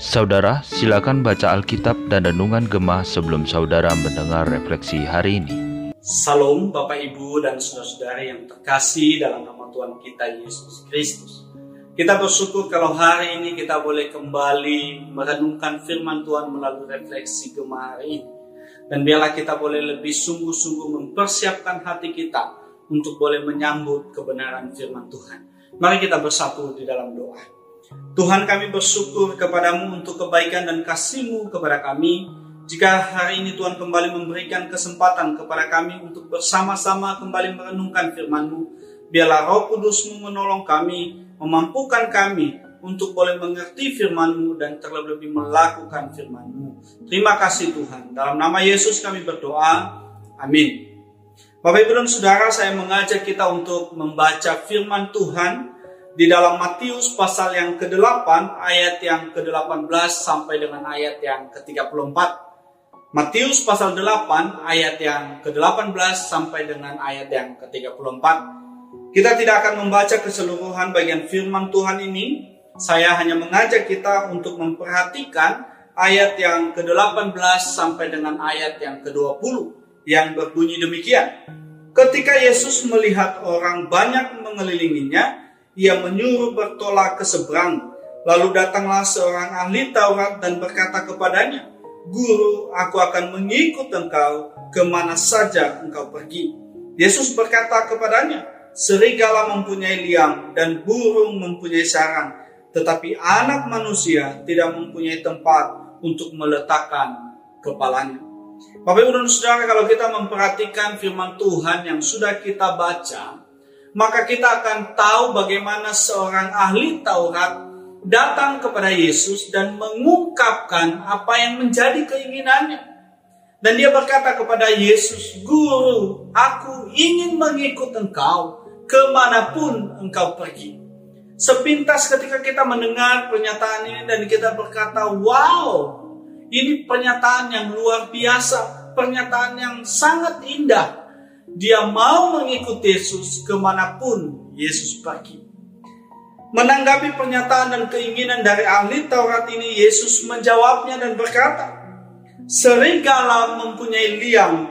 Saudara, silakan baca Alkitab dan Renungan Gemah sebelum saudara mendengar refleksi hari ini. Salam Bapak Ibu dan saudara-saudara yang terkasih dalam nama Tuhan kita Yesus Kristus. Kita bersyukur kalau hari ini kita boleh kembali merenungkan firman Tuhan melalui refleksi Gemah hari ini. Dan biarlah kita boleh lebih sungguh-sungguh mempersiapkan hati kita untuk boleh menyambut kebenaran firman Tuhan. Mari kita bersatu di dalam doa. Tuhan kami bersyukur kepadamu untuk kebaikan dan kasihmu kepada kami. Jika hari ini Tuhan kembali memberikan kesempatan kepada kami untuk bersama-sama kembali merenungkan firman-Mu, biarlah roh kudusmu menolong kami, memampukan kami untuk boleh mengerti firman-Mu dan terlebih melakukan firman-Mu. Terima kasih Tuhan. Dalam nama Yesus kami berdoa. Amin. Bapak Ibu dan Saudara, saya mengajak kita untuk membaca firman Tuhan di dalam Matius pasal yang ke-8 ayat yang ke-18 sampai dengan ayat yang ke-34. Matius pasal 8 ayat yang ke-18 sampai dengan ayat yang ke-34. Kita tidak akan membaca keseluruhan bagian firman Tuhan ini. Saya hanya mengajak kita untuk memperhatikan ayat yang ke-18 sampai dengan ayat yang ke-20 yang berbunyi demikian. Ketika Yesus melihat orang banyak mengelilinginya, ia menyuruh bertolak ke seberang. Lalu datanglah seorang ahli Taurat dan berkata kepadanya, Guru, aku akan mengikut engkau ke mana saja engkau pergi. Yesus berkata kepadanya, Serigala mempunyai liang dan burung mempunyai sarang, tetapi anak manusia tidak mempunyai tempat untuk meletakkan kepalanya. Bapak Ibu dan Saudara, kalau kita memperhatikan firman Tuhan yang sudah kita baca, maka kita akan tahu bagaimana seorang ahli Taurat datang kepada Yesus dan mengungkapkan apa yang menjadi keinginannya. Dan dia berkata kepada Yesus, Guru, aku ingin mengikut engkau ke mana pun engkau pergi. Sepintas ketika kita mendengar pernyataan ini dan kita berkata, wow, ini pernyataan yang luar biasa, pernyataan yang sangat indah dia mau mengikuti Yesus ke mana pun Yesus pergi. Menanggapi pernyataan dan keinginan dari ahli Taurat ini, Yesus menjawabnya dan berkata, Serigala mempunyai liang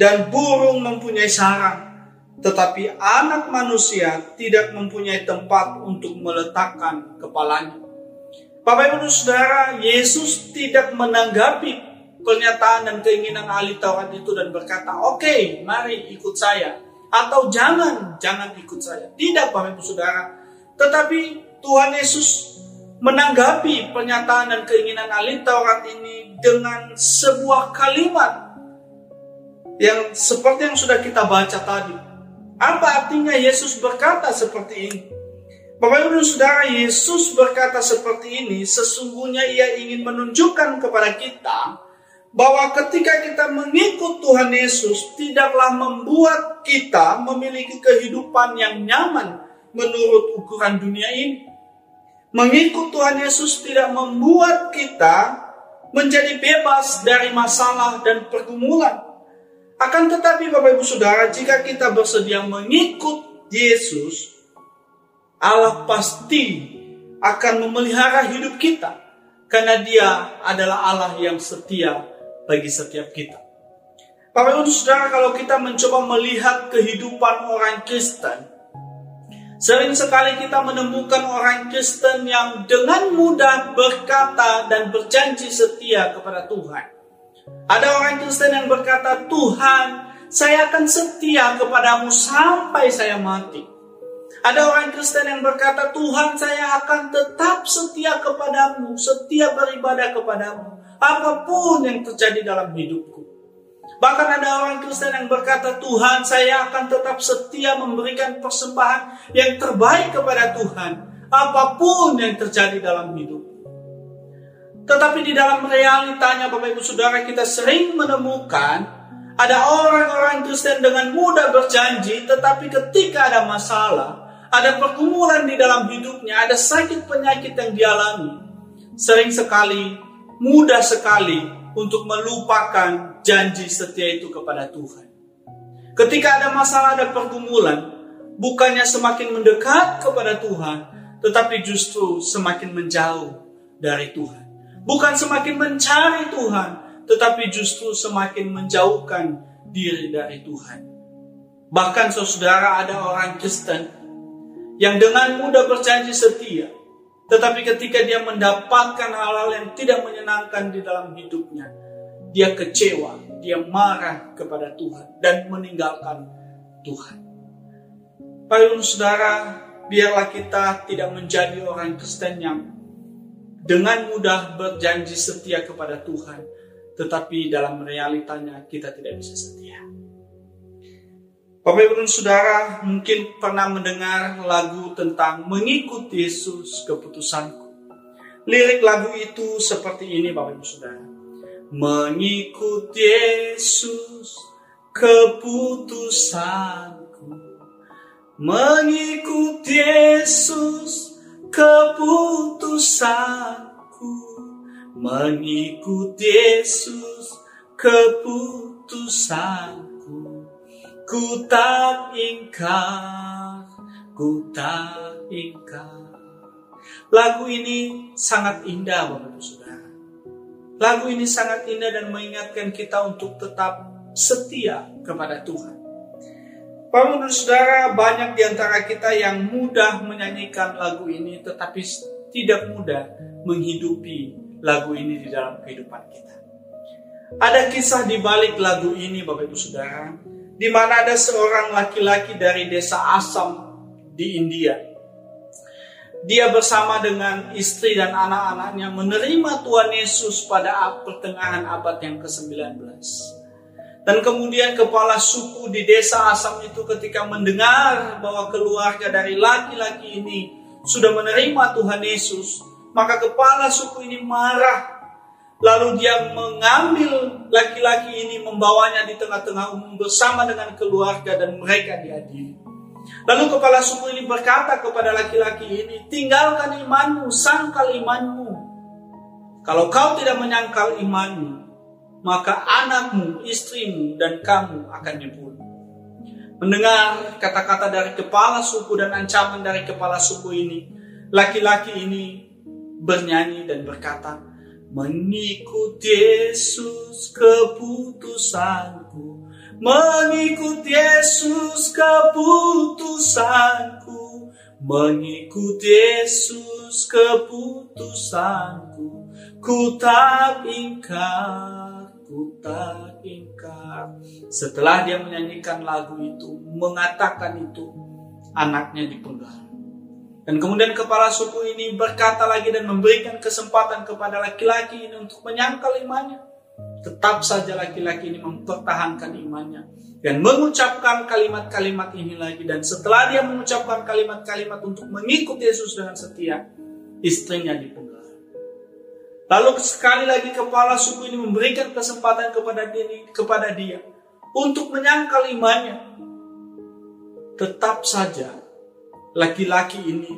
dan burung mempunyai sarang, tetapi anak manusia tidak mempunyai tempat untuk meletakkan kepalanya. Bapak Ibu Saudara, Yesus tidak menanggapi pernyataan dan keinginan ahli Taurat itu dan berkata, oke, okay, mari ikut saya. Atau jangan, jangan ikut saya. Tidak, Bapak Ibu Saudara. Tetapi Tuhan Yesus menanggapi pernyataan dan keinginan ahli Taurat ini dengan sebuah kalimat yang seperti yang sudah kita baca tadi. Apa artinya Yesus berkata seperti ini? Bapak Ibu Saudara, Yesus berkata seperti ini, sesungguhnya ia ingin menunjukkan kepada kita bahwa ketika kita mengikut Tuhan Yesus tidaklah membuat kita memiliki kehidupan yang nyaman menurut ukuran dunia ini. Mengikut Tuhan Yesus tidak membuat kita menjadi bebas dari masalah dan pergumulan. Akan tetapi Bapak Ibu Saudara, jika kita bersedia mengikut Yesus, Allah pasti akan memelihara hidup kita karena Dia adalah Allah yang setia bagi setiap kita. Bapak Ibu Saudara, kalau kita mencoba melihat kehidupan orang Kristen, sering sekali kita menemukan orang Kristen yang dengan mudah berkata dan berjanji setia kepada Tuhan. Ada orang Kristen yang berkata, "Tuhan, saya akan setia kepadamu sampai saya mati." Ada orang Kristen yang berkata, "Tuhan, saya akan tetap setia kepadamu, setia beribadah kepadamu." apa pun yang terjadi dalam hidupku. Bahkan ada orang Kristen yang berkata, Tuhan saya akan tetap setia memberikan persembahan yang terbaik kepada Tuhan. Apa pun yang terjadi dalam hidup. Tetapi di dalam realitanya Bapak Ibu Saudara kita sering menemukan ada orang-orang Kristen dengan mudah berjanji tetapi ketika ada masalah, ada pergumulan di dalam hidupnya, ada sakit penyakit yang dialami, sering sekali mudah sekali untuk melupakan janji setia itu kepada Tuhan. Ketika ada masalah, ada pergumulan, bukannya semakin mendekat kepada Tuhan, tetapi justru semakin menjauh dari Tuhan. Bukan semakin mencari Tuhan, tetapi justru semakin menjauhkan diri dari Tuhan. Bahkan saudara ada orang Kristen yang dengan mudah berjanji setia, tetapi ketika dia mendapatkan hal-hal yang tidak menyenangkan di dalam hidupnya, dia kecewa, dia marah kepada Tuhan dan meninggalkan Tuhan. Para saudara, biarlah kita tidak menjadi orang Kristen yang dengan mudah berjanji setia kepada Tuhan, tetapi dalam realitanya kita tidak bisa setia. Bapak Ibu dan Saudara mungkin pernah mendengar lagu tentang mengikuti Yesus keputusanku. Lirik lagu itu seperti ini Bapak Ibu Saudara. Mengikuti Yesus keputusanku. Mengikuti Yesus keputusanku. Mengikuti Yesus keputusanku. Ku tak ingkar, ku tak ingkar. Lagu ini sangat indah Bapak Saudara. Lagu ini sangat indah dan mengingatkan kita untuk tetap setia kepada Tuhan. Bapak Saudara, banyak di antara kita yang mudah menyanyikan lagu ini tetapi tidak mudah menghidupi lagu ini di dalam kehidupan kita. Ada kisah di balik lagu ini Bapak Ibu Saudara di mana ada seorang laki-laki dari desa Asam di India. Dia bersama dengan istri dan anak-anaknya menerima Tuhan Yesus pada pertengahan abad yang ke-19. Dan kemudian kepala suku di desa Asam itu ketika mendengar bahwa keluarga dari laki-laki ini sudah menerima Tuhan Yesus, maka kepala suku ini marah Lalu dia mengambil laki-laki ini membawanya di tengah-tengah umum bersama dengan keluarga dan mereka diadili. Lalu kepala suku ini berkata kepada laki-laki ini, tinggalkan imanmu, sangkal imanmu. Kalau kau tidak menyangkal imanmu, maka anakmu, istrimu, dan kamu akan dibunuh. Mendengar kata-kata dari kepala suku dan ancaman dari kepala suku ini, laki-laki ini bernyanyi dan berkata, Mengikuti Yesus keputusanku. Mengikuti Yesus keputusanku. Mengikuti Yesus keputusanku. Ku tak ingkar, ku tak ingkar. Setelah dia menyanyikan lagu itu Mengatakan itu Anaknya dipenggal dan kemudian kepala suku ini berkata lagi dan memberikan kesempatan kepada laki-laki ini untuk menyangkal imannya. Tetap saja laki-laki ini mempertahankan imannya dan mengucapkan kalimat-kalimat ini lagi. Dan setelah dia mengucapkan kalimat-kalimat untuk mengikuti Yesus dengan setia, istrinya dipenggal. Lalu sekali lagi kepala suku ini memberikan kesempatan kepada dia, kepada dia untuk menyangkal imannya. Tetap saja laki-laki ini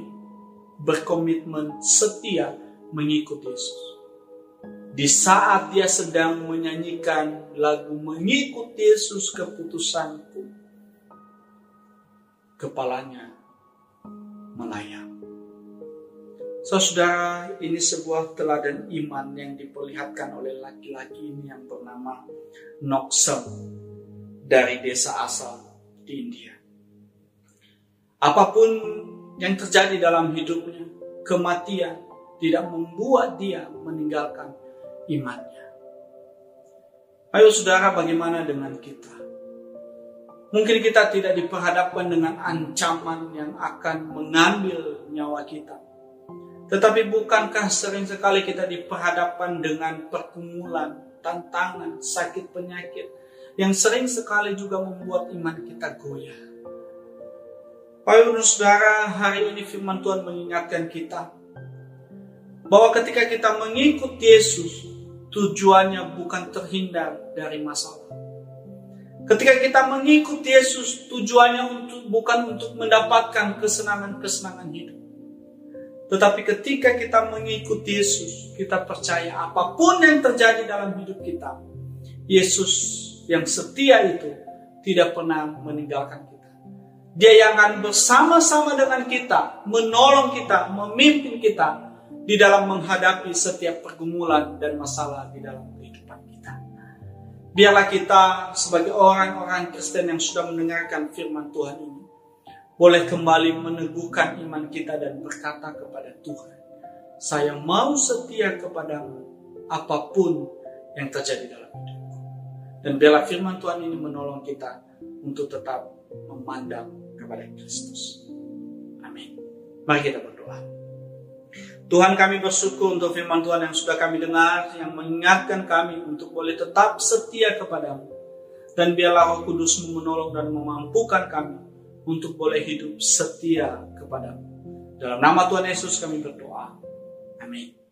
berkomitmen setia mengikuti Yesus. Di saat dia sedang menyanyikan lagu mengikuti Yesus keputusanku, kepalanya melayang. Saudara, ini sebuah teladan iman yang diperlihatkan oleh laki-laki ini yang bernama Noxel dari desa asal di India. Apa pun yang terjadi dalam hidupnya, kematian tidak membuat dia meninggalkan imannya. Ayo saudara, bagaimana dengan kita? Mungkin kita tidak diperhadapkan dengan ancaman yang akan mengambil nyawa kita. Tetapi bukankah sering sekali kita diperhadapkan dengan pergumulan, tantangan, sakit penyakit yang sering sekali juga membuat iman kita goyah. Bapak Saudara, hari ini firman Tuhan mengingatkan kita bahwa ketika kita mengikuti Yesus, tujuannya bukan terhindar dari masalah. Ketika kita mengikuti Yesus, tujuannya untuk bukan untuk mendapatkan kesenangan-kesenangan hidup. Tetapi ketika kita mengikuti Yesus, kita percaya apa pun yang terjadi dalam hidup kita, Yesus yang setia itu tidak pernah meninggalkan kita Dia yang akan bersama-sama dengan kita, menolong kita, memimpin kita di dalam menghadapi setiap pergumulan dan masalah di dalam kehidupan kita. Biarlah kita sebagai orang-orang Kristen yang sudah mendengarkan firman Tuhan ini, boleh kembali meneguhkan iman kita dan berkata kepada Tuhan, saya mau setia kepadamu apa pun yang terjadi dalam hidupku. Dan biarlah firman Tuhan ini menolong kita untuk tetap memandang kepada Kristus. Amin. Mari kita berdoa. Tuhan kami bersyukur untuk firman Tuhan yang sudah kami dengar, yang mengingatkan kami untuk boleh tetap setia kepadamu. Dan biarlah roh kudusmu menolong dan memampukan kami untuk boleh hidup setia kepadamu. Dalam nama Tuhan Yesus kami berdoa. Amin.